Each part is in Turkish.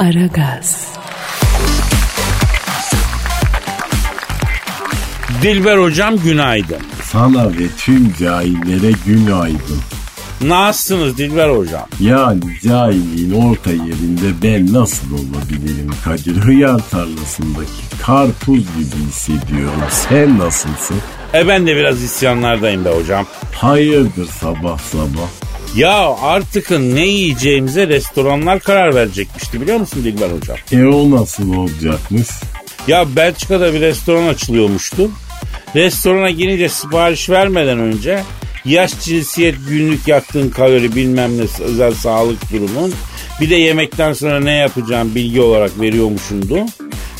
Aragaz. Dilber hocam günaydın. Sana ve tüm cahillere günaydın. Nasılsınız Dilber hocam? Yani cahilliğin orta yerinde ben nasıl olabilirim Kadir? Hıyar tarlasındaki karpuz gibi hissediyorum. Sen nasılsın? E ben de biraz isyanlardayım be hocam. Hayırdır sabah sabah? Ya artık ne yiyeceğimize restoranlar karar verecekmişti biliyor musun Dilber hocam? E o nasıl olacakmış? Ya Belçika'da bir restoran açılıyormuştu. Restorana girince sipariş vermeden önce yaş, cinsiyet, günlük yaktığın kalori bilmem ne özel sağlık durumun bir de yemekten sonra ne yapacağım bilgi olarak veriyormuşundu.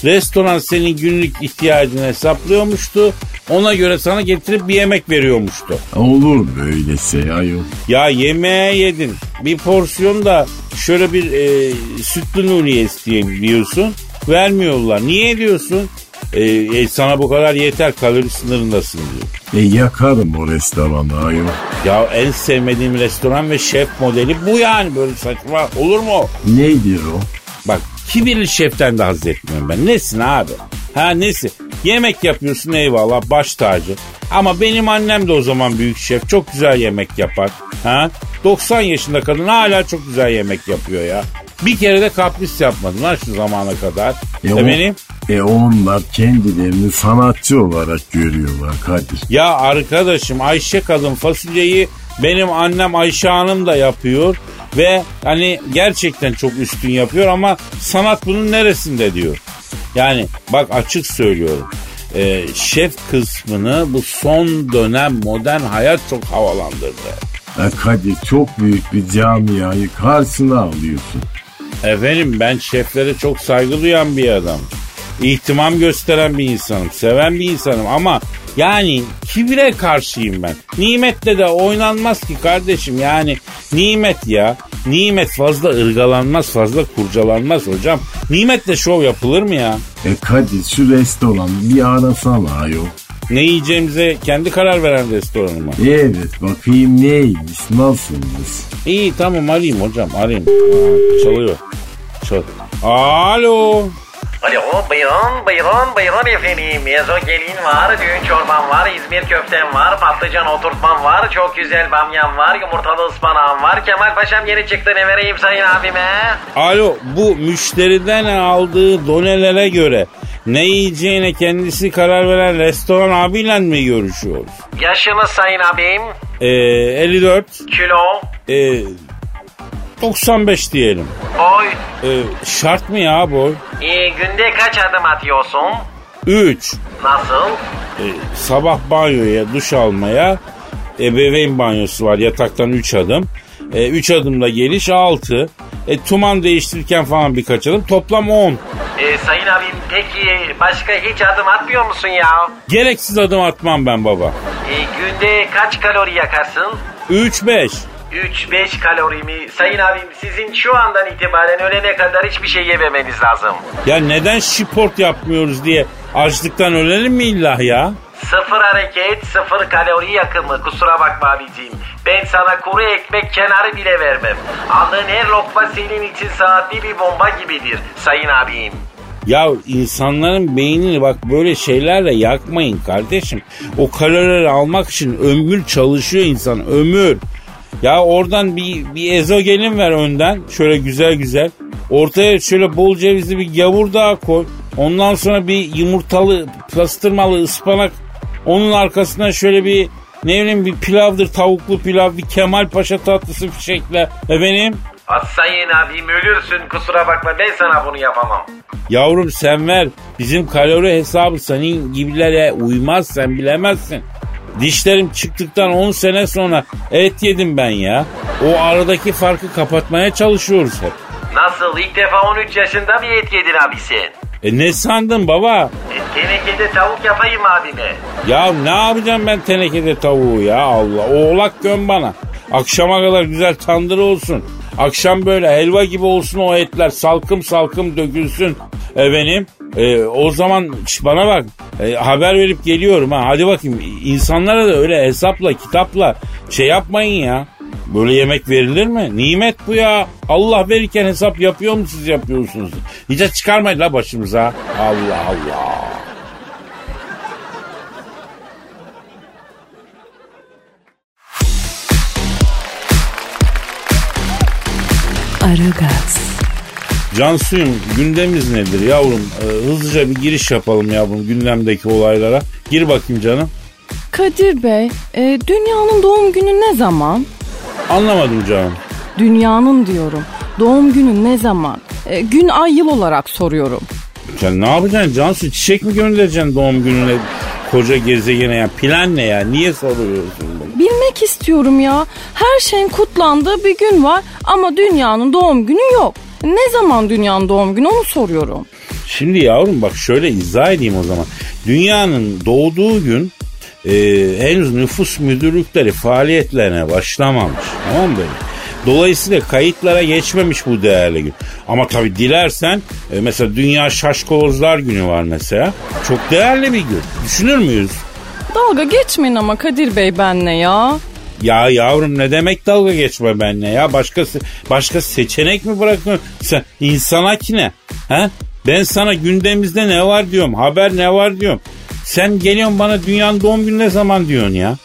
Restoran senin günlük ihtiyacını hesaplıyormuştu. Ona göre sana getirip bir yemek veriyormuştu. Olur böyle şey ayol. Ya yemeğe yedin. Bir porsiyon da şöyle bir e, sütlü nuriye isteyeyim diyorsun. Vermiyorlar. Niye diyorsun? E, e, sana bu kadar yeter kalori sınırındasın diyor. E yakarım o restoranı ayol. Ya en sevmediğim restoran ve şef modeli bu yani böyle saçma olur mu? Nedir o? Kibirli şeften de haz etmiyorum ben. Nesin abi? Ha nesi? Yemek yapıyorsun eyvallah baş tacı. Ama benim annem de o zaman büyük şef. Çok güzel yemek yapar. Ha? 90 yaşında kadın hala çok güzel yemek yapıyor ya. Bir kere de kapris yapmadın lan şu zamana kadar. E, o- Efendim? e onlar kendilerini sanatçı olarak görüyorlar Kadir. Ya arkadaşım Ayşe kadın fasulyeyi benim annem Ayşe Hanım da yapıyor. Ve hani gerçekten çok üstün yapıyor ama sanat bunun neresinde diyor. Yani bak açık söylüyorum. Ee, şef kısmını bu son dönem modern hayat çok havalandırdı. E Kadir çok büyük bir camiayı karşına alıyorsun. Efendim ben şeflere çok saygı duyan bir adam. İhtimam gösteren bir insanım. Seven bir insanım ama yani kibire karşıyım ben. Nimetle de oynanmaz ki kardeşim yani nimet ya. Nimet fazla ırgalanmaz fazla kurcalanmaz hocam. Nimetle şov yapılır mı ya? E Kadir şu restoran bir arasana ayol. Ne yiyeceğimize kendi karar veren restoranı mı? Evet bakayım neymiş nasılmış. İyi tamam arayayım hocam arayayım. Aa, çalıyor. Çal. Alo. Alo buyurun buyurun buyurun efendim. Ezogelin var, düğün çorban var, İzmir köftem var, patlıcan oturtmam var, çok güzel bamyam var, yumurtalı ıspanağım var. Kemal Paşam yeni çıktı ne vereyim sayın abime? Alo bu müşteriden aldığı donelere göre ne yiyeceğine kendisi karar veren restoran abiyle mi görüşüyoruz? Yaşınız sayın abim? Ee, 54, Kilo? ee, 95 diyelim. Boy? Ee, şart mı ya boy? Ee, günde kaç adım atıyorsun? 3. Nasıl? sabah banyoya, duş almaya, ebeveyn banyosu var yataktan 3 adım. 3 adımda geliş 6. E, tuman değiştirirken falan birkaç adım. Toplam 10. Ee, sayın abim peki başka hiç adım atmıyor musun ya? Gereksiz adım atmam ben baba. Ee, günde kaç kalori yakarsın? 3-5. 3-5 kalori mi? Sayın abim sizin şu andan itibaren ölene kadar hiçbir şey yememeniz lazım. Ya neden sport yapmıyoruz diye açlıktan ölelim mi illa ya? Sıfır hareket, sıfır kalori yakımı. Kusura bakma abicim. Ben sana kuru ekmek kenarı bile vermem. Aldığın her lokma senin için saatli bir bomba gibidir. Sayın abim. Ya insanların beynini bak böyle şeylerle yakmayın kardeşim. O kalorileri almak için ömür çalışıyor insan ömür. Ya oradan bir, bir ezogelin ver önden şöyle güzel güzel. Ortaya şöyle bol cevizli bir gavur daha koy. Ondan sonra bir yumurtalı pastırmalı ıspanak. Onun arkasına şöyle bir ne bileyim bir pilavdır tavuklu pilav bir Kemal Paşa tatlısı fişekle. Efendim Az sayın abim ölürsün kusura bakma ben sana bunu yapamam. Yavrum sen ver. Bizim kalori hesabı senin gibilere uymaz sen bilemezsin. Dişlerim çıktıktan 10 sene sonra et yedim ben ya. O aradaki farkı kapatmaya çalışıyoruz hep. Nasıl ilk defa 13 yaşında bir et yedin abi sen? E ne sandın baba? E, tenekede tavuk yapayım abime. Ya ne yapacağım ben tenekede tavuğu ya Allah. Oğlak göm bana. Akşama kadar güzel tandır olsun. Akşam böyle helva gibi olsun o etler. Salkım salkım dökülsün. Efendim e, o zaman bana bak e, haber verip geliyorum ha. Hadi bakayım insanlara da öyle hesapla kitapla şey yapmayın ya. Böyle yemek verilir mi? Nimet bu ya. Allah verirken hesap yapıyor mu siz yapıyorsunuz? Hiç çıkarmayın la başımıza. Allah Allah. Aragaz, Cansuyum gündemimiz nedir yavrum? Ee, hızlıca bir giriş yapalım yavrum gündemdeki olaylara. Gir bakayım canım. Kadir Bey, e, dünyanın doğum günü ne zaman? Anlamadım canım. Dünyanın diyorum. Doğum günü ne zaman? E, gün ay yıl olarak soruyorum. Sen ne yapacaksın Cansu? Çiçek mi göndereceksin doğum gününe koca gezegene ya? Plan ne ya? Niye soruyorsun bunu? Bilmek istiyorum ya. Her şeyin kutlandığı bir gün var ama dünyanın doğum günü yok. Ne zaman dünyanın doğum günü onu soruyorum. Şimdi yavrum bak şöyle izah edeyim o zaman. Dünyanın doğduğu gün e, henüz nüfus müdürlükleri faaliyetlerine başlamamış. Tamam mı böyle? Dolayısıyla kayıtlara geçmemiş bu değerli gün. Ama tabii dilersen e, mesela Dünya Şaşkolozlar Günü var mesela. Çok değerli bir gün. Düşünür müyüz? Dalga geçmeyin ama Kadir Bey benle ya. Ya yavrum ne demek dalga geçme benimle ya? Başkası başka seçenek mi bırakıyorsun? Sen insana ki ne? Ha? Ben sana gündemimizde ne var diyorum. Haber ne var diyorum. Sen geliyorsun bana dünyanın doğum günü ne zaman diyorsun ya?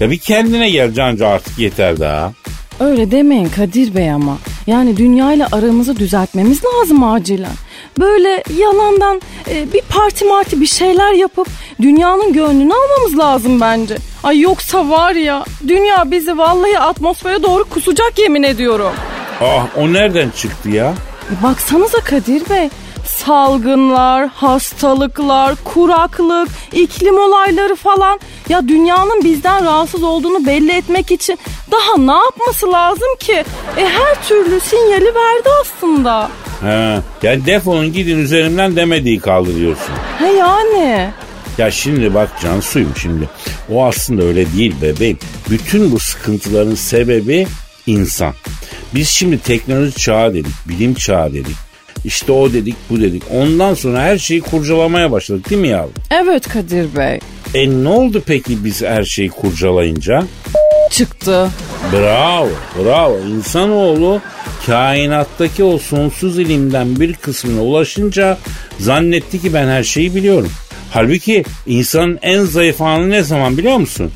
Ya bir kendine gel Cancu artık yeter daha. Öyle demeyin Kadir Bey ama. Yani dünyayla aramızı düzeltmemiz lazım acilen. Böyle yalandan e, bir parti marti bir şeyler yapıp dünyanın gönlünü almamız lazım bence. Ay yoksa var ya dünya bizi vallahi atmosfere doğru kusacak yemin ediyorum. Ah o nereden çıktı ya? E, baksanıza Kadir Bey salgınlar, hastalıklar, kuraklık, iklim olayları falan. Ya dünyanın bizden rahatsız olduğunu belli etmek için daha ne yapması lazım ki? E her türlü sinyali verdi aslında. He, yani defolun gidin üzerimden demediği kaldırıyorsun. He yani. Ya şimdi bak Cansu'yum şimdi. O aslında öyle değil bebeğim. Bütün bu sıkıntıların sebebi insan. Biz şimdi teknoloji çağı dedik, bilim çağı dedik. İşte o dedik, bu dedik. Ondan sonra her şeyi kurcalamaya başladık değil mi yavrum? Evet Kadir Bey. E ne oldu peki biz her şeyi kurcalayınca? Çıktı. Bravo, bravo. İnsanoğlu kainattaki o sonsuz ilimden bir kısmına ulaşınca zannetti ki ben her şeyi biliyorum. Halbuki insanın en zayıf anı ne zaman biliyor musun?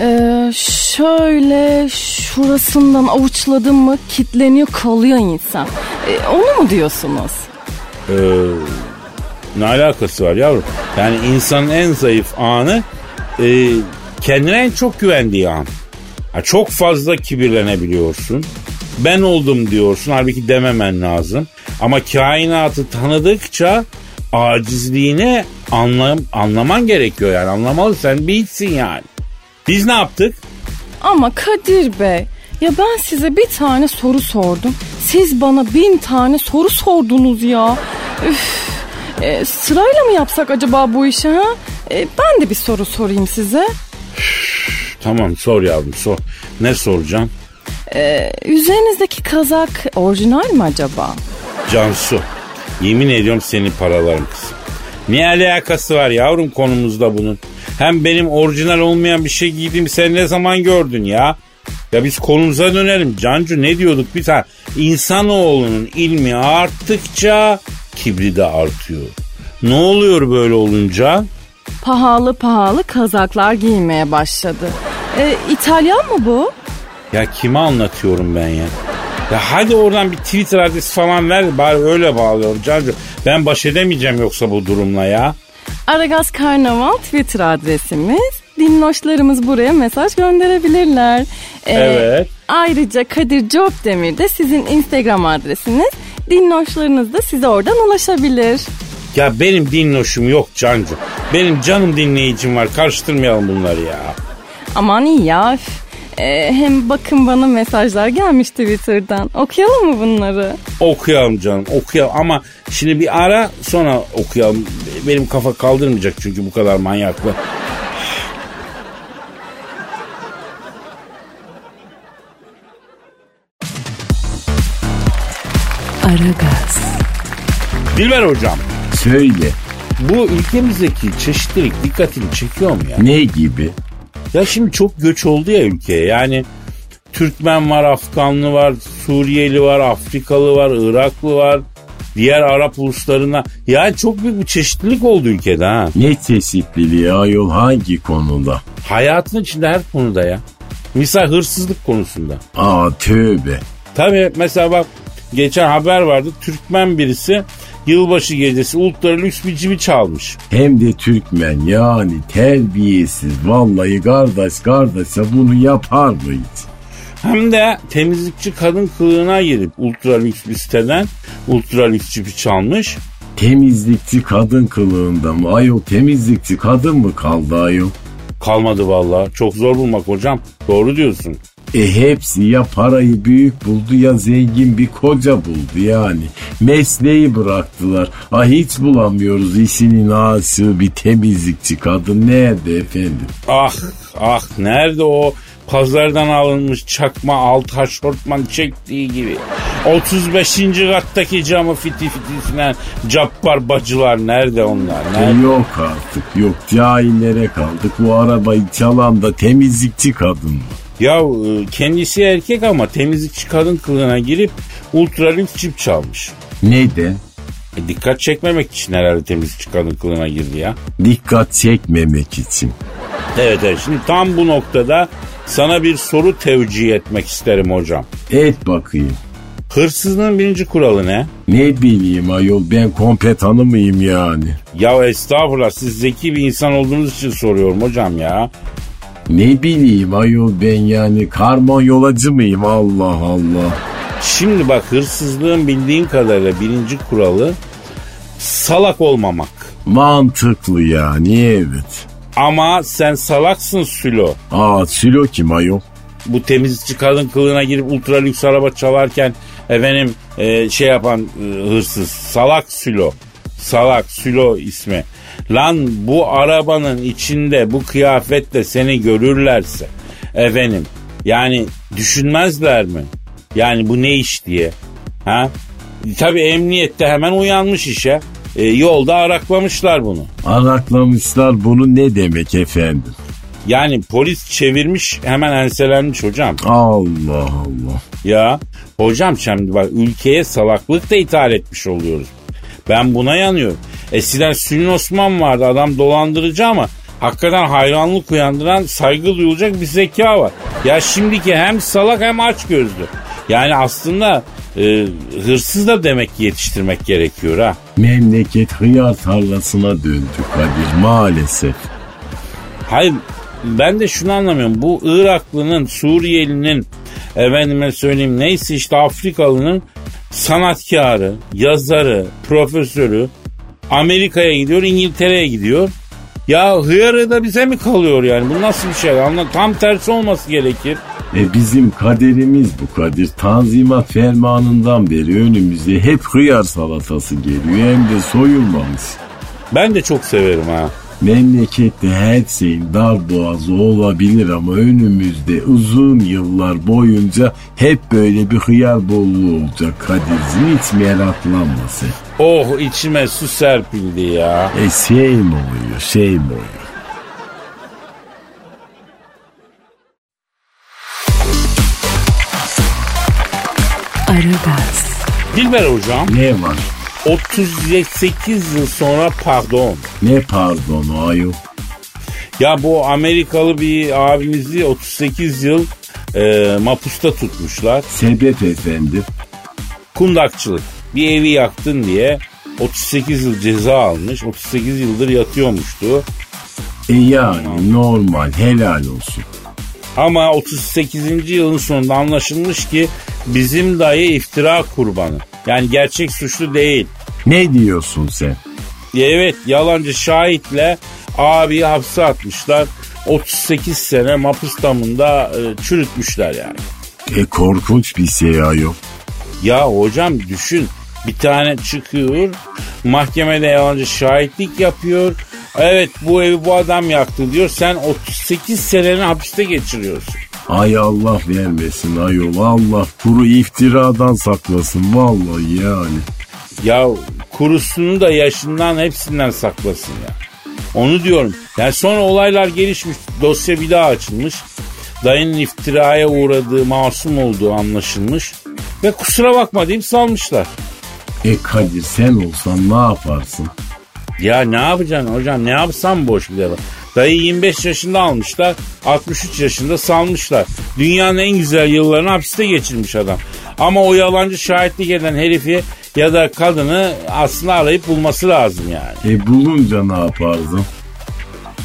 Ee, şöyle şurasından avuçladım mı kitleniyor kalıyor insan. Ee, onu mu diyorsunuz? Ee, ne alakası var yavrum? Yani insanın en zayıf anı e, kendine en çok güvendiği an. Ha, çok fazla kibirlenebiliyorsun. Ben oldum diyorsun. Halbuki dememen lazım. Ama kainatı tanıdıkça acizliğini anlam anlaman gerekiyor yani. Anlamalı sen bir hiçsin yani. Biz ne yaptık? Ama Kadir Bey ya ben size bir tane soru sordum. Siz bana bin tane soru sordunuz ya. Üf. E, sırayla mı yapsak acaba bu işi ha? E, ben de bir soru sorayım size. Tamam sor yavrum sor. Ne soracağım? E, üzerinizdeki kazak orijinal mi acaba? Cansu. Yemin ediyorum senin paralarım kızım. Ne alakası var yavrum konumuzda bunun? Hem benim orijinal olmayan bir şey giydiğimi sen ne zaman gördün ya? Ya biz konumuza dönelim. Cancu ne diyorduk bir tane? İnsanoğlunun ilmi arttıkça kibri de artıyor. Ne oluyor böyle olunca? Pahalı pahalı kazaklar giymeye başladı. E, İtalyan mı bu? Ya kime anlatıyorum ben ya? Ya hadi oradan bir Twitter adresi falan ver bari öyle bağlıyorum Cancu. Ben baş edemeyeceğim yoksa bu durumla ya. Aragaz Karnaval Twitter adresimiz. Dinloşlarımız buraya mesaj gönderebilirler. Ee, Evet. Ayrıca Kadir Copdemir de sizin Instagram adresiniz. Dinloşlarınız da size oradan ulaşabilir. Ya benim dinloşum yok Cancu. Benim canım dinleyicim var. Karıştırmayalım bunları ya. Aman iyi ya. Ee, hem bakın bana mesajlar gelmiş Twitter'dan. Okuyalım mı bunları? Okuyalım canım okuyalım ama şimdi bir ara sonra okuyalım. Benim kafa kaldırmayacak çünkü bu kadar manyaklı. Aragaz. Dilber hocam Söyle bu ülkemizdeki çeşitlilik dikkatini çekiyor mu ya? ne gibi? Ya şimdi çok göç oldu ya ülkeye yani Türkmen var, Afganlı var, Suriyeli var, Afrikalı var, Iraklı var. Diğer Arap uluslarına. Yani çok büyük bir çeşitlilik oldu ülkede ha. Ne çeşitliliği ayol hangi konuda? Hayatın içinde her konuda ya. Misal hırsızlık konusunda. Aa tövbe. Tabii mesela bak geçen haber vardı. Türkmen birisi yılbaşı gecesi ultra lüks bir cibi çalmış. Hem de Türkmen yani terbiyesiz. Vallahi kardeş kardeşe bunu yapar mıydı? Hem de temizlikçi kadın kılığına girip ultra lüks bir siteden ultra lüks cibi çalmış. Temizlikçi kadın kılığında mı? Ayol temizlikçi kadın mı kaldı ayol? Kalmadı vallahi. Çok zor bulmak hocam. Doğru diyorsun. E hepsi ya parayı büyük buldu ya zengin bir koca buldu yani. Mesleği bıraktılar. Ah hiç bulamıyoruz işinin aşığı bir temizlikçi kadın nerede efendim? Ah ah nerede o pazardan alınmış çakma alt haşortman çektiği gibi. 35. kattaki camı fiti fitisinden cappar bacılar nerede onlar? E Nerede? yok artık yok cahillere kaldık. Bu arabayı çalan da temizlikçi kadın mı? Ya e, kendisi erkek ama temizlikçi kadın kılığına girip ultra lüks çip çalmış. Neden? E, dikkat çekmemek için herhalde temizlikçi kadın kılığına girdi ya. Dikkat çekmemek için. Evet evet şimdi tam bu noktada sana bir soru tevcih etmek isterim hocam. Et bakayım. Hırsızlığın birinci kuralı ne? Ne bileyim ayol ben kompetanı mıyım yani? Ya estağfurullah siz zeki bir insan olduğunuz için soruyorum hocam ya. Ne bileyim ayol ben yani karmon yolacı mıyım Allah Allah. Şimdi bak hırsızlığın bildiğin kadarıyla birinci kuralı salak olmamak. Mantıklı yani evet. Ama sen salaksın Sülo. Aa Sülo kim ayol? Bu temizlikçi kadın kılığına girip ultra lüks araba çalarken efendim e, şey yapan e, hırsız. Salak Sülo. Salak Sülo ismi. Lan bu arabanın içinde bu kıyafetle seni görürlerse efendim yani düşünmezler mi? Yani bu ne iş diye. Ha? Tabii emniyette hemen uyanmış işe. E, yolda araklamışlar bunu. Araklamışlar bunu ne demek efendim? Yani polis çevirmiş hemen enselenmiş hocam. Allah Allah. Ya hocam şimdi bak ülkeye salaklık da ithal etmiş oluyoruz. Ben buna yanıyorum. Eskiden Sülün Osman vardı adam dolandırıcı ama hakikaten hayranlık uyandıran saygı duyulacak bir zeka var. Ya şimdiki hem salak hem aç gözlü. Yani aslında e, hırsız da demek ki yetiştirmek gerekiyor ha. Memleket hıyar tarlasına döndü Kadir maalesef. Hayır ben de şunu anlamıyorum. Bu Iraklının, Suriyelinin, efendime söyleyeyim neyse işte Afrikalının sanatkarı, yazarı, profesörü Amerika'ya gidiyor, İngiltere'ye gidiyor. Ya hıyarı da bize mi kalıyor yani? Bu nasıl bir şey? Anla, tam tersi olması gerekir. E bizim kaderimiz bu Kadir. Tanzimat fermanından beri önümüze hep hıyar salatası geliyor hem de soyulmamış. Ben de çok severim ha. Memlekette her şeyin dar boğazı olabilir ama önümüzde uzun yıllar boyunca hep böyle bir hıyar bolluğu olacak Kadir'cim hiç meraklanma sen. Oh içime su serpildi ya. E şey mi oluyor şey mi oluyor? Aragaz, Dilber hocam Ne var? 38 yıl sonra pardon. Ne pardonu ayol? Ya bu Amerikalı bir abimizi 38 yıl e, mapusta tutmuşlar. Sebep efendim? Kundakçılık. Bir evi yaktın diye 38 yıl ceza almış. 38 yıldır yatıyormuştu. E yani normal helal olsun. Ama 38. yılın sonunda anlaşılmış ki bizim dayı iftira kurbanı. Yani gerçek suçlu değil. Ne diyorsun sen? Evet yalancı şahitle abi hapse atmışlar. 38 sene mapus damında e, çürütmüşler yani. E korkunç bir şey ayol. Ya hocam düşün bir tane çıkıyor mahkemede yalancı şahitlik yapıyor. Evet bu evi bu adam yaktı diyor. Sen 38 seneni hapiste geçiriyorsun. Ay Allah vermesin ayol. Allah kuru iftiradan saklasın vallahi yani. Ya kurusunu da yaşından hepsinden saklasın ya. Onu diyorum. Yani sonra olaylar gelişmiş. Dosya bir daha açılmış. Dayının iftiraya uğradığı masum olduğu anlaşılmış. Ve kusura bakma deyip salmışlar. E Kadir sen olsan ne yaparsın? Ya ne yapacaksın hocam ne yapsam boş bir defa. Dayı 25 yaşında almışlar 63 yaşında salmışlar. Dünyanın en güzel yıllarını hapiste geçirmiş adam. Ama o yalancı şahitlik eden herifi ya da kadını aslında arayıp bulması lazım yani. E bulunca ne yaparsın?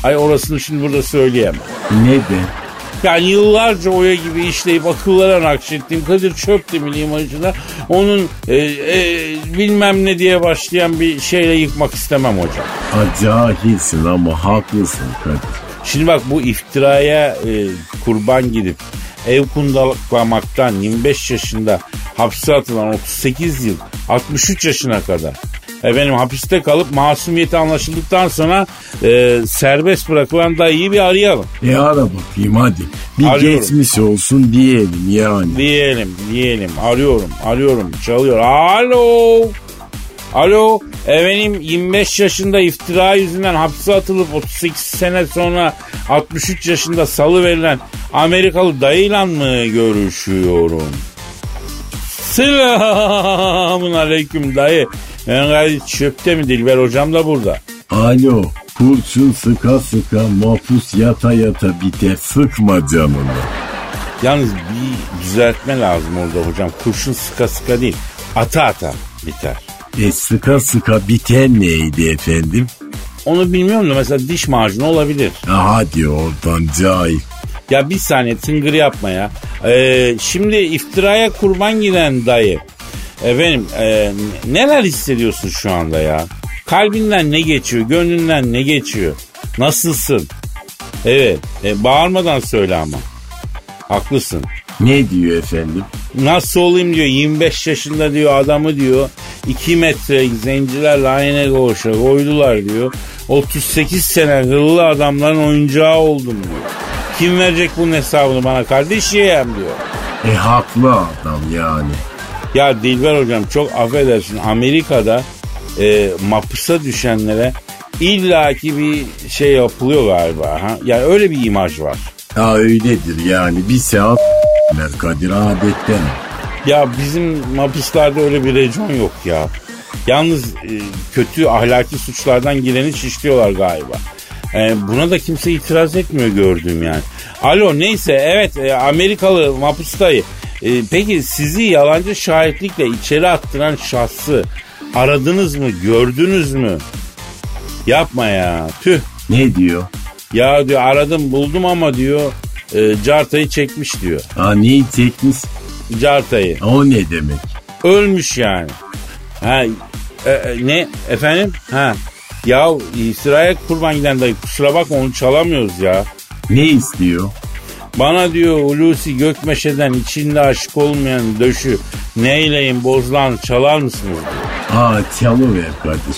Ay orasını şimdi burada söyleyemem. Neden? Yani yıllarca oya gibi işleyip akıllara nakşettiğim Kadir Çöptemir imajına onun e, e, bilmem ne diye başlayan bir şeyle yıkmak istemem hocam. Ha, cahilsin ama haklısın Kadir. Şimdi bak bu iftiraya e, kurban gidip ev kundalamaktan 25 yaşında hapse atılan 38 yıl 63 yaşına kadar efendim hapiste kalıp masumiyeti anlaşıldıktan sonra e, serbest bırakılan dayıyı bir arayalım. E ara bakayım hadi. Bir Arıyorum. geçmiş olsun diyelim yani. Diyelim diyelim arıyorum arıyorum çalıyor. Alo. Alo efendim 25 yaşında iftira yüzünden hapse atılıp 38 sene sonra 63 yaşında salı verilen Amerikalı dayıyla mı görüşüyorum? Selamun aleyküm dayı. Ben gayet çöpte mi Dilber hocam da burada. Alo kurşun sıka sıka mapus yata yata biter sıkma canını. Yalnız bir düzeltme lazım orada hocam. Kurşun sıka sıka değil. Ata ata biter. E sıka sıka biten neydi efendim? Onu bilmiyorum da mesela diş macunu olabilir. Ha, hadi oradan cahil. Ya bir saniye tıngır yapma ya. Ee, şimdi iftiraya kurban giden dayı. Efendim e, neler hissediyorsun şu anda ya? Kalbinden ne geçiyor? Gönlünden ne geçiyor? Nasılsın? Evet. e, bağırmadan söyle ama. Haklısın. Ne diyor efendim? Nasıl olayım diyor 25 yaşında diyor adamı diyor 2 metre zencilerle aynı koğuşa koydular diyor. 38 sene hırlı adamların oyuncağı oldum diyor. Kim verecek bunun hesabını bana kardeşim diyor. E haklı adam yani. Ya Dilber hocam çok affedersin Amerika'da e, mapusa düşenlere illaki bir şey yapılıyor galiba. Ha? Yani öyle bir imaj var. Ya öyledir yani bir seans Kadir adetten. Ya bizim mapuslerde öyle bir rejyon yok ya. Yalnız e, kötü ahlaki suçlardan gireni şişliyorlar galiba. E, buna da kimse itiraz etmiyor gördüğüm yani. Alo neyse evet e, Amerikalı mapustayı. E, peki sizi yalancı şahitlikle içeri attıran şahsı aradınız mı gördünüz mü? Yapma ya tüh. Ne diyor? Ya diyor aradım buldum ama diyor e, cartayı çekmiş diyor. Ha neyi çekmiş? Cartayı. O ne demek? Ölmüş yani. Ha e, e, ne efendim? Ha ya İsrail kurban giden dayı kusura bakma onu çalamıyoruz ya. Ne istiyor? Bana diyor Hulusi Gökmeşe'den içinde aşık olmayan döşü neyleyin bozulan çalar mısınız diyor. Aa çalıver Kadir.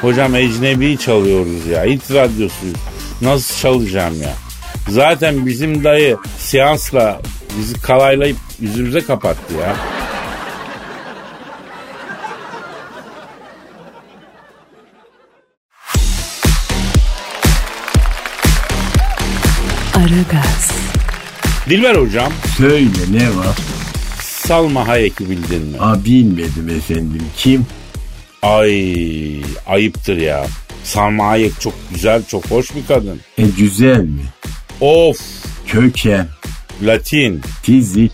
Hocam ecnebi çalıyoruz ya. Hit radyosuyuz. Nasıl çalacağım ya? Zaten bizim dayı seansla bizi kalaylayıp yüzümüze kapattı ya. Aragaz, Dilber hocam Söyle ne var? Salma Hayek'i bildin mi? Aa bilmedim efendim. Kim? Ay ayıptır ya. Salma Hayek çok güzel çok hoş bir kadın. E güzel mi? Of Köken, Latin fizik,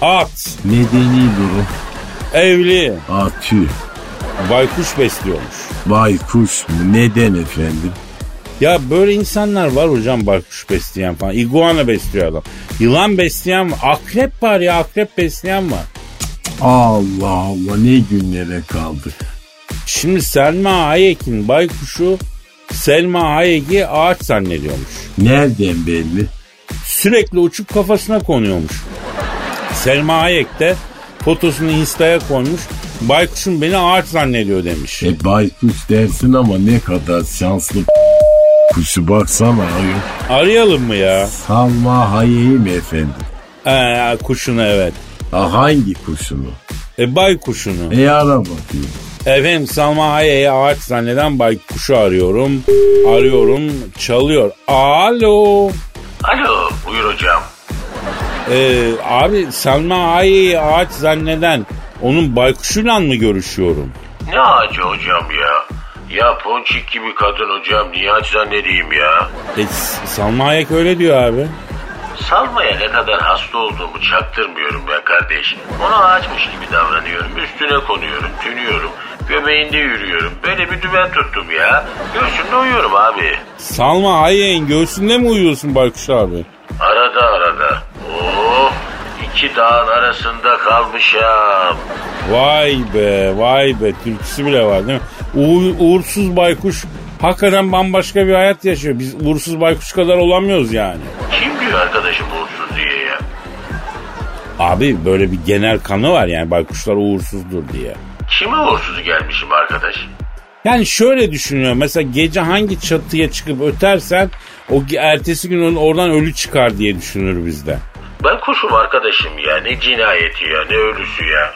at medeni durum, evli aa tüh, baykuş besliyormuş. baykuş mu? Neden efendim? Ya böyle insanlar var hocam baykuş besleyen falan. İguana besliyor adam. Yılan besleyen var. Akrep var ya akrep besleyen var. Allah Allah ne günlere kaldık. Şimdi Selma Hayek'in baykuşu Selma Hayek'i ağaç zannediyormuş. Nereden belli? Sürekli uçup kafasına konuyormuş. Selma Hayek de fotosunu Insta'ya koymuş. Baykuşum beni ağaç zannediyor demiş. E baykuş dersin ama ne kadar şanslı kuşu baksana ayol. Arayalım mı ya? Salma hayeyim efendim. Ee, kuşunu evet. Ha, hangi kuşunu? E, baykuşunu. E ara bakayım. Efendim Salma Hayek'i ağaç zanneden baykuşu arıyorum. Arıyorum çalıyor. Alo. Alo buyur hocam. Ee, abi Selma Aya'yı ağaç zanneden onun baykuşuyla mı görüşüyorum? Ne ağacı hocam ya? Ya ponçik gibi kadın hocam niye ağaç zannedeyim ya? E, Salma Hayek öyle diyor abi. Salmaya ne kadar hasta olduğumu çaktırmıyorum ben kardeş. Ona ağaçmış gibi davranıyorum. Üstüne konuyorum, tünüyorum. Göbeğinde yürüyorum. Böyle bir dümen tuttum ya. Göğsünde uyuyorum abi. Salma Hayek'in göğsünde mi uyuyorsun Baykuş abi? Arada arada. İki dağın arasında kalmışam. Vay be vay be türküsü bile var değil mi? Uğur, uğursuz baykuş hakikaten bambaşka bir hayat yaşıyor. Biz uğursuz baykuş kadar olamıyoruz yani. Kim diyor arkadaşım uğursuz diye ya? Abi böyle bir genel kanı var yani baykuşlar uğursuzdur diye. Kime uğursuz gelmişim arkadaş? Yani şöyle düşünüyorum mesela gece hangi çatıya çıkıp ötersen o ertesi gün oradan ölü çıkar diye düşünür bizde. Ben kuşum arkadaşım ya ne cinayeti ya ne ölüsü ya.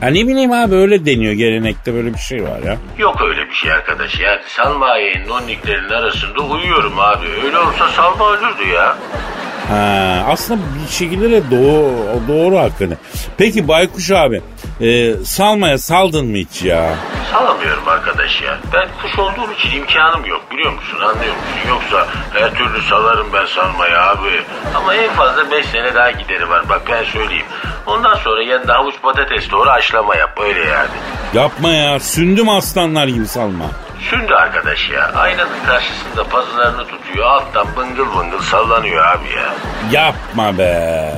Ha ne bileyim abi öyle deniyor gelenekte böyle bir şey var ya. Yok öyle bir şey arkadaş ya. Salma ayağının nonniklerinin arasında uyuyorum abi. Öyle olsa Salma ölürdü ya. Ha, aslında bir şekilde de doğru, doğru hakikaten. Peki Baykuş abi e, salmaya saldın mı hiç ya? Salamıyorum arkadaş ya. Ben kuş olduğum için imkanım yok biliyor musun anlıyor musun? Yoksa her türlü salarım ben salmaya abi. Ama en fazla 5 sene daha gideri var bak ben söyleyeyim. Ondan sonra yanında havuç patates doğru haşlama yap öyle yani. Yapma ya sündüm aslanlar gibi salma. Sündü arkadaş ya. Aynanın karşısında pazılarını tutuyor. Alttan bıngıl bıngıl sallanıyor abi ya. Yapma be.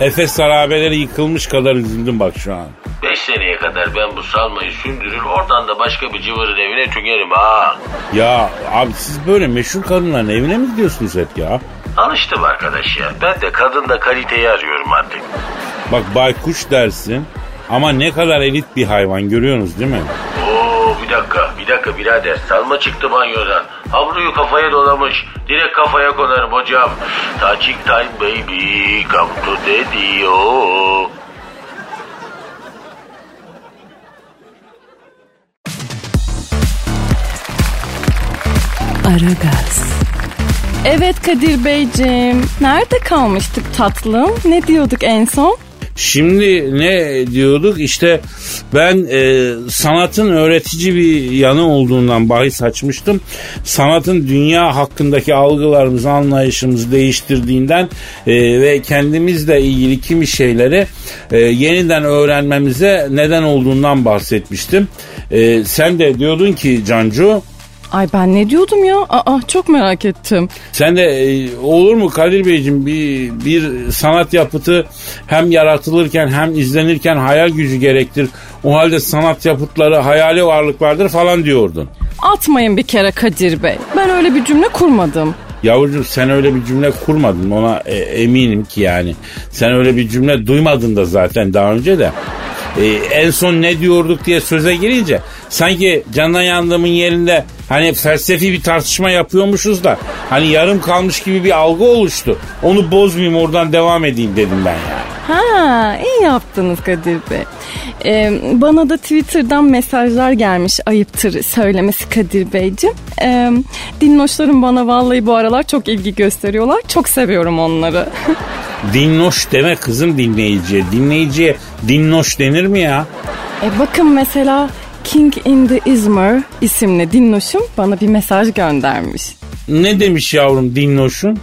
Efes harabeleri yıkılmış kadar üzüldüm bak şu an. Beş seneye kadar ben bu salmayı sündürür oradan da başka bir cıvırın evine tükerim ha. Ya abi siz böyle meşhur kadınların evine mi gidiyorsunuz hep ya? Alıştım arkadaş ya. Ben de kadında kaliteyi arıyorum artık. Bak baykuş dersin ama ne kadar elit bir hayvan görüyorsunuz değil mi? Oo bir dakika bir dakika birader salma çıktı banyodan. Havluyu kafaya dolamış. Direkt kafaya konarım hocam. Touching time baby come to daddy oh. Aragaz. Evet Kadir Beyciğim. Nerede kalmıştık tatlım? Ne diyorduk en son? Şimdi ne diyorduk işte ben e, sanatın öğretici bir yanı olduğundan bahis açmıştım. Sanatın dünya hakkındaki algılarımızı anlayışımızı değiştirdiğinden e, ve kendimizle ilgili kimi şeyleri e, yeniden öğrenmemize neden olduğundan bahsetmiştim. E, sen de diyordun ki Cancu Ay ben ne diyordum ya? Aa çok merak ettim. Sen de e, olur mu Kadir Beyciğim bir, bir sanat yapıtı hem yaratılırken hem izlenirken hayal gücü gerektir. O halde sanat yapıtları hayali varlıklardır falan diyordun. Atmayın bir kere Kadir Bey. Ben öyle bir cümle kurmadım. Yavrucuğum sen öyle bir cümle kurmadın ona e, eminim ki yani. Sen öyle bir cümle duymadın da zaten daha önce de. E, en son ne diyorduk diye söze girince sanki candan yandığımın yerinde hani felsefi bir tartışma yapıyormuşuz da hani yarım kalmış gibi bir algı oluştu. Onu bozmayayım oradan devam edeyim dedim ben yani. Ha iyi yaptınız Kadir Bey. Ee, bana da Twitter'dan mesajlar gelmiş ayıptır söylemesi Kadir Beyciğim. Ee, dinloşlarım bana vallahi bu aralar çok ilgi gösteriyorlar. Çok seviyorum onları. Dinloş deme kızım dinleyiciye. Dinleyiciye dinloş denir mi ya? E bakın mesela King in the Izmir isimli dinloşum bana bir mesaj göndermiş. Ne demiş yavrum dinloşun?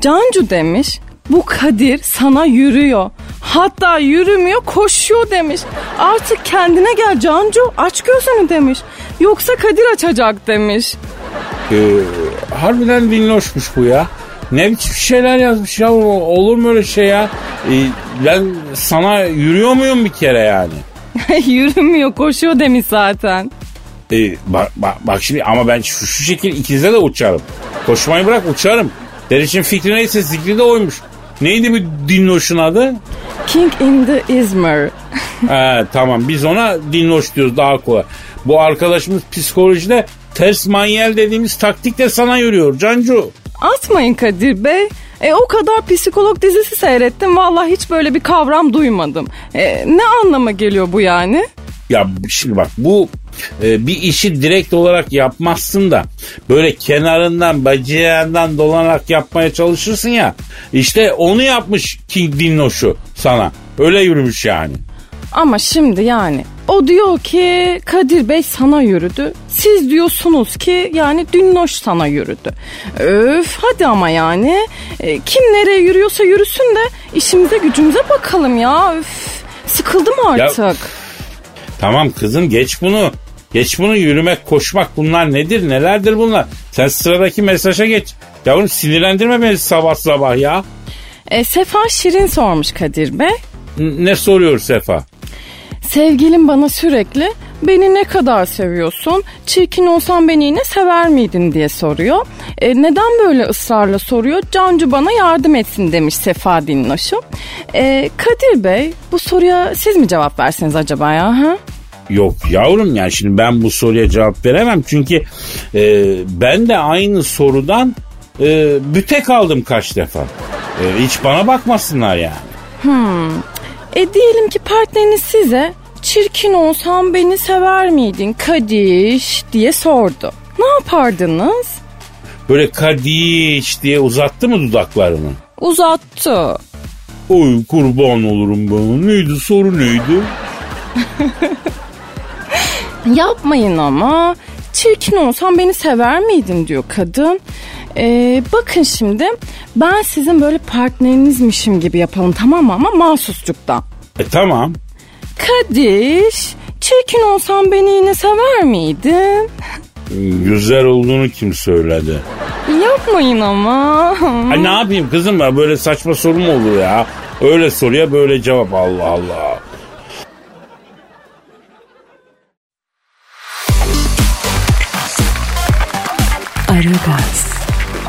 Cancu demiş bu Kadir sana yürüyor. Hatta yürümüyor koşuyor demiş. Artık kendine gel Cancu aç gözünü demiş. Yoksa Kadir açacak demiş. Ee, harbiden dinloşmuş bu ya. Ne biçim şeyler yazmış ya olur mu öyle şey ya? Ee, ben sana yürüyor muyum bir kere yani? Yürümüyor koşuyor demiş zaten. Ee, bak, bak, bak şimdi ama ben şu, şu şekil ikinize de uçarım. Koşmayı bırak uçarım. Derişin fikri neyse zikri de oymuş. Neydi bu dinloşun adı? King in the Izmir. He, tamam biz ona dinloş diyoruz daha kolay. Bu arkadaşımız psikolojide ters manyel dediğimiz taktikle sana yürüyor Cancu. Atmayın Kadir Bey. E, o kadar psikolog dizisi seyrettim. Vallahi hiç böyle bir kavram duymadım. E, ne anlama geliyor bu yani? Ya şimdi bak bu e, bir işi direkt olarak yapmazsın da böyle kenarından bacağından dolanarak yapmaya çalışırsın ya. İşte onu yapmış King Dinnoş'u sana. Öyle yürümüş yani. Ama şimdi yani o diyor ki Kadir Bey sana yürüdü. Siz diyorsunuz ki yani Dünnoş sana yürüdü. Öf hadi ama yani e, kim nereye yürüyorsa yürüsün de işimize gücümüze bakalım ya. Öf sıkıldım artık. Ya- Tamam kızım geç bunu. Geç bunu yürümek, koşmak bunlar nedir, nelerdir bunlar? Sen sıradaki mesaja geç. Yavrum sinirlendirme beni sabah sabah ya. E, Sefa Şirin sormuş Kadir Bey. N- Ne soruyor Sefa? Sevgilim bana sürekli beni ne kadar seviyorsun? Çirkin olsan beni yine sever miydin diye soruyor. E, neden böyle ısrarla soruyor? Cancu bana yardım etsin demiş Sefa Dinloş'um. E, Kadir Bey bu soruya siz mi cevap verseniz acaba ya? Ha? Yok yavrum yani şimdi ben bu soruya cevap veremem. Çünkü e, ben de aynı sorudan e, büte kaldım kaç defa. E, hiç bana bakmasınlar yani. E diyelim ki partneriniz size çirkin olsam beni sever miydin Kadiş diye sordu. Ne yapardınız? Böyle kadiş diye uzattı mı dudaklarını? Uzattı. Oy kurban olurum bana. Neydi soru neydi? Yapmayın ama. Çirkin olsam beni sever miydin diyor kadın. Ee, bakın şimdi ben sizin böyle partnerinizmişim gibi yapalım tamam mı ama mahsusçuktan. E tamam. Kadiş çirkin olsam beni yine sever miydin? Güzel olduğunu kim söyledi? Yapmayın ama. Ay ne yapayım kızım ya böyle saçma soru mu olur ya? Öyle soruya böyle cevap Allah Allah.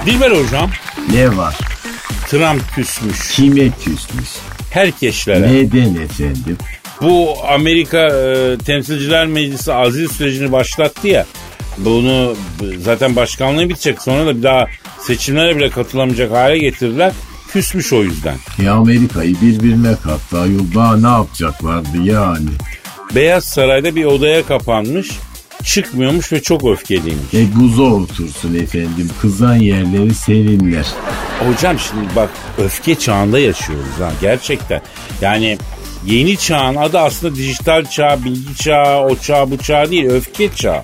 Dilber hocam Ne var? Trump küsmüş Kime küsmüş? herkeslere. Neden efendim? Bu Amerika e, Temsilciler Meclisi azil sürecini başlattı ya. Bunu zaten başkanlığı bitecek sonra da bir daha seçimlere bile katılamayacak hale getirdiler. Küsmüş o yüzden. Ya Amerika'yı birbirine kattı ayol. Daha ne yapacaklardı yani? Beyaz Saray'da bir odaya kapanmış. Çıkmıyormuş ve çok öfkeliymiş. E buza otursun efendim. Kızan yerleri serinler. Hocam şimdi bak öfke çağında yaşıyoruz ha gerçekten. Yani yeni çağın adı aslında dijital çağ, bilgi çağı, o çağ bu çağ değil öfke çağı.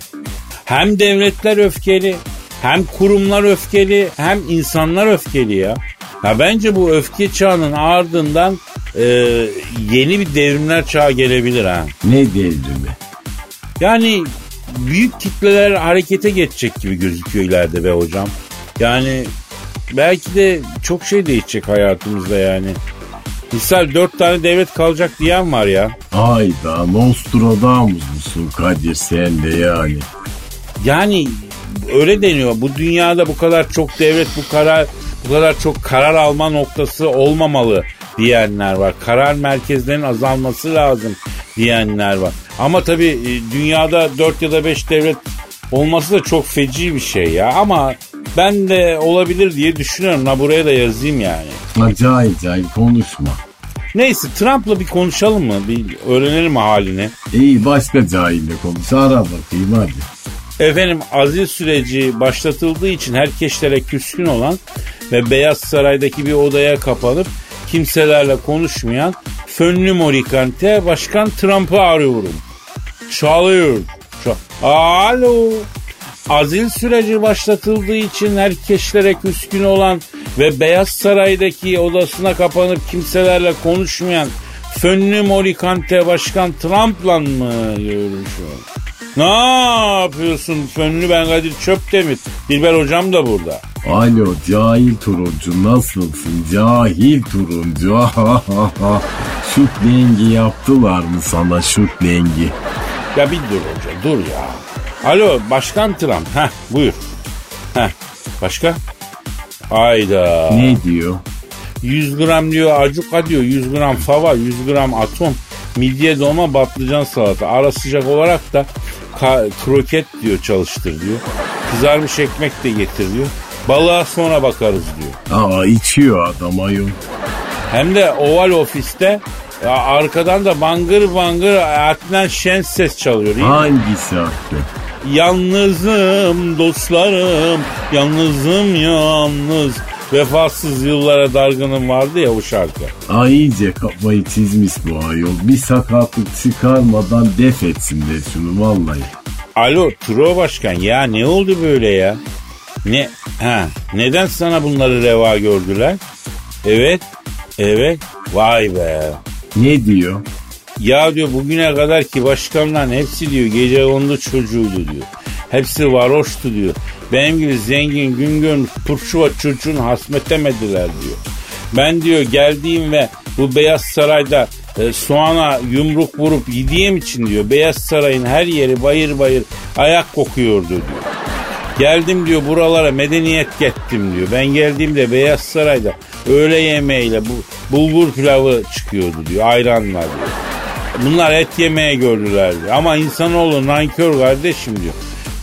Hem devletler öfkeli, hem kurumlar öfkeli, hem insanlar öfkeli ya. Ya bence bu öfke çağının ardından e, yeni bir devrimler çağı gelebilir ha. Ne devrimi? Yani büyük kitleler harekete geçecek gibi gözüküyor ileride be hocam. Yani belki de çok şey değişecek hayatımızda yani. Misal dört tane devlet kalacak diyen var ya. Hayda Nostradamus musun Kadir sen de yani. Yani öyle deniyor. Bu dünyada bu kadar çok devlet bu karar bu kadar çok karar alma noktası olmamalı diyenler var. Karar merkezlerinin azalması lazım diyenler var. Ama tabii e, dünyada 4 ya da 5 devlet olması da çok feci bir şey ya. Ama ben de olabilir diye düşünüyorum. Ha buraya da yazayım yani. Acayip acayip konuşma. Neyse Trump'la bir konuşalım mı? Bir öğrenelim halini. İyi başka cahille konuş. Ara bakayım hadi. Efendim azil süreci başlatıldığı için herkeslere küskün olan ve Beyaz Saray'daki bir odaya kapanıp kimselerle konuşmayan Fönlü Morikante Başkan Trump'ı arıyorum. Çalıyor. Çal- Alo. Azil süreci başlatıldığı için herkeslere küskün olan ve Beyaz Saray'daki odasına kapanıp kimselerle konuşmayan Fönlü Morikante Başkan Trump'la mı görüşüyor? Ne yapıyorsun Fönlü ben Kadir Çöptemir. Dilber hocam da burada. Alo cahil turuncu nasılsın cahil turuncu şut dengi yaptılar mı sana şut dengi Ya bir dur hoca dur ya. Alo Başkan Trump. Heh buyur. Heh başka? Hayda. ne diyor 100 gram diyor acuka diyor. 100 gram fava, 100 gram atom. Midye dolma, patlıcan salata. Ara sıcak olarak da ka- kroket diyor çalıştır diyor. Kızarmış ekmek de getir diyor. Balığa sonra bakarız diyor. aa içiyor adam ayol Hem de oval ofiste Ya arkadan da bangır bangır Adnan Şen ses çalıyor. değil mi? Hangisi hakkı? Yalnızım dostlarım, yalnızım yalnız. Vefasız yıllara dargınım vardı ya bu şarkı. Ay iyice kafayı çizmiş bu ayol. Bir sakatlık çıkarmadan def etsinler şunu vallahi. Alo Turo Başkan ya ne oldu böyle ya? Ne? Ha, neden sana bunları reva gördüler? Evet, evet. Vay be. Ne diyor? Ya diyor bugüne kadar ki başkanların hepsi diyor gece kondu çocuğuydu diyor. Hepsi varoştu diyor. Benim gibi zengin gün görmüş turşuva çocuğunu hasmetemediler diyor. Ben diyor geldiğim ve bu Beyaz Saray'da e, soğana yumruk vurup yediğim için diyor Beyaz Saray'ın her yeri bayır bayır ayak kokuyordu diyor. Geldim diyor buralara medeniyet gettim diyor. Ben geldiğimde Beyaz Saray'da öğle yemeğiyle bu bulgur pilavı çıkıyordu diyor. Ayranla diyor. Bunlar et yemeye gördüler diyor. Ama insanoğlu nankör kardeşim diyor.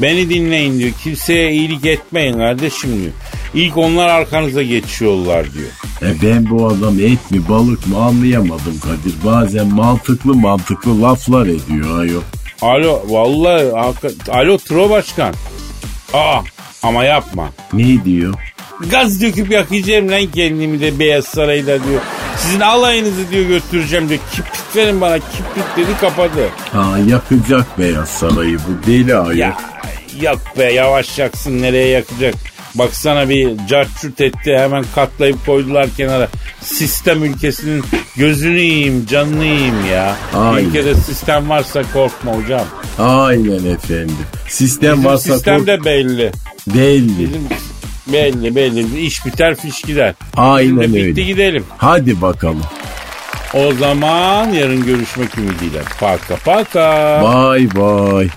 Beni dinleyin diyor. Kimseye iyilik etmeyin kardeşim diyor. İlk onlar arkanıza geçiyorlar diyor. E ben bu adam et mi balık mı anlayamadım Kadir. Bazen mantıklı mantıklı laflar ediyor ayol. Alo vallahi alo Tro Başkan. Aa ama yapma. Ne diyor? Gaz döküp yakacağım lan kendimi de Beyaz Saray'da diyor. Sizin alayınızı diyor götüreceğim diyor. Kibrit verin bana kibrit dedi kapadı. Ha yakacak Beyaz Sarayı bu deli ayol. Ya yok be yavaş yaksın nereye yakacak. Baksana bir carçurt etti hemen katlayıp koydular kenara. Sistem ülkesinin gözünü yiyeyim canını yiyeyim ya. Aynen. Ülkede sistem varsa korkma hocam. Aynen efendim. Sistem Bizim varsa sistem kork- de belli. belli. Bizim belli belli. İş biter fiş gider. Aynen de öyle. bitti gidelim. Hadi bakalım. O zaman yarın görüşmek ümidiyle. Paka paka. Bay bay.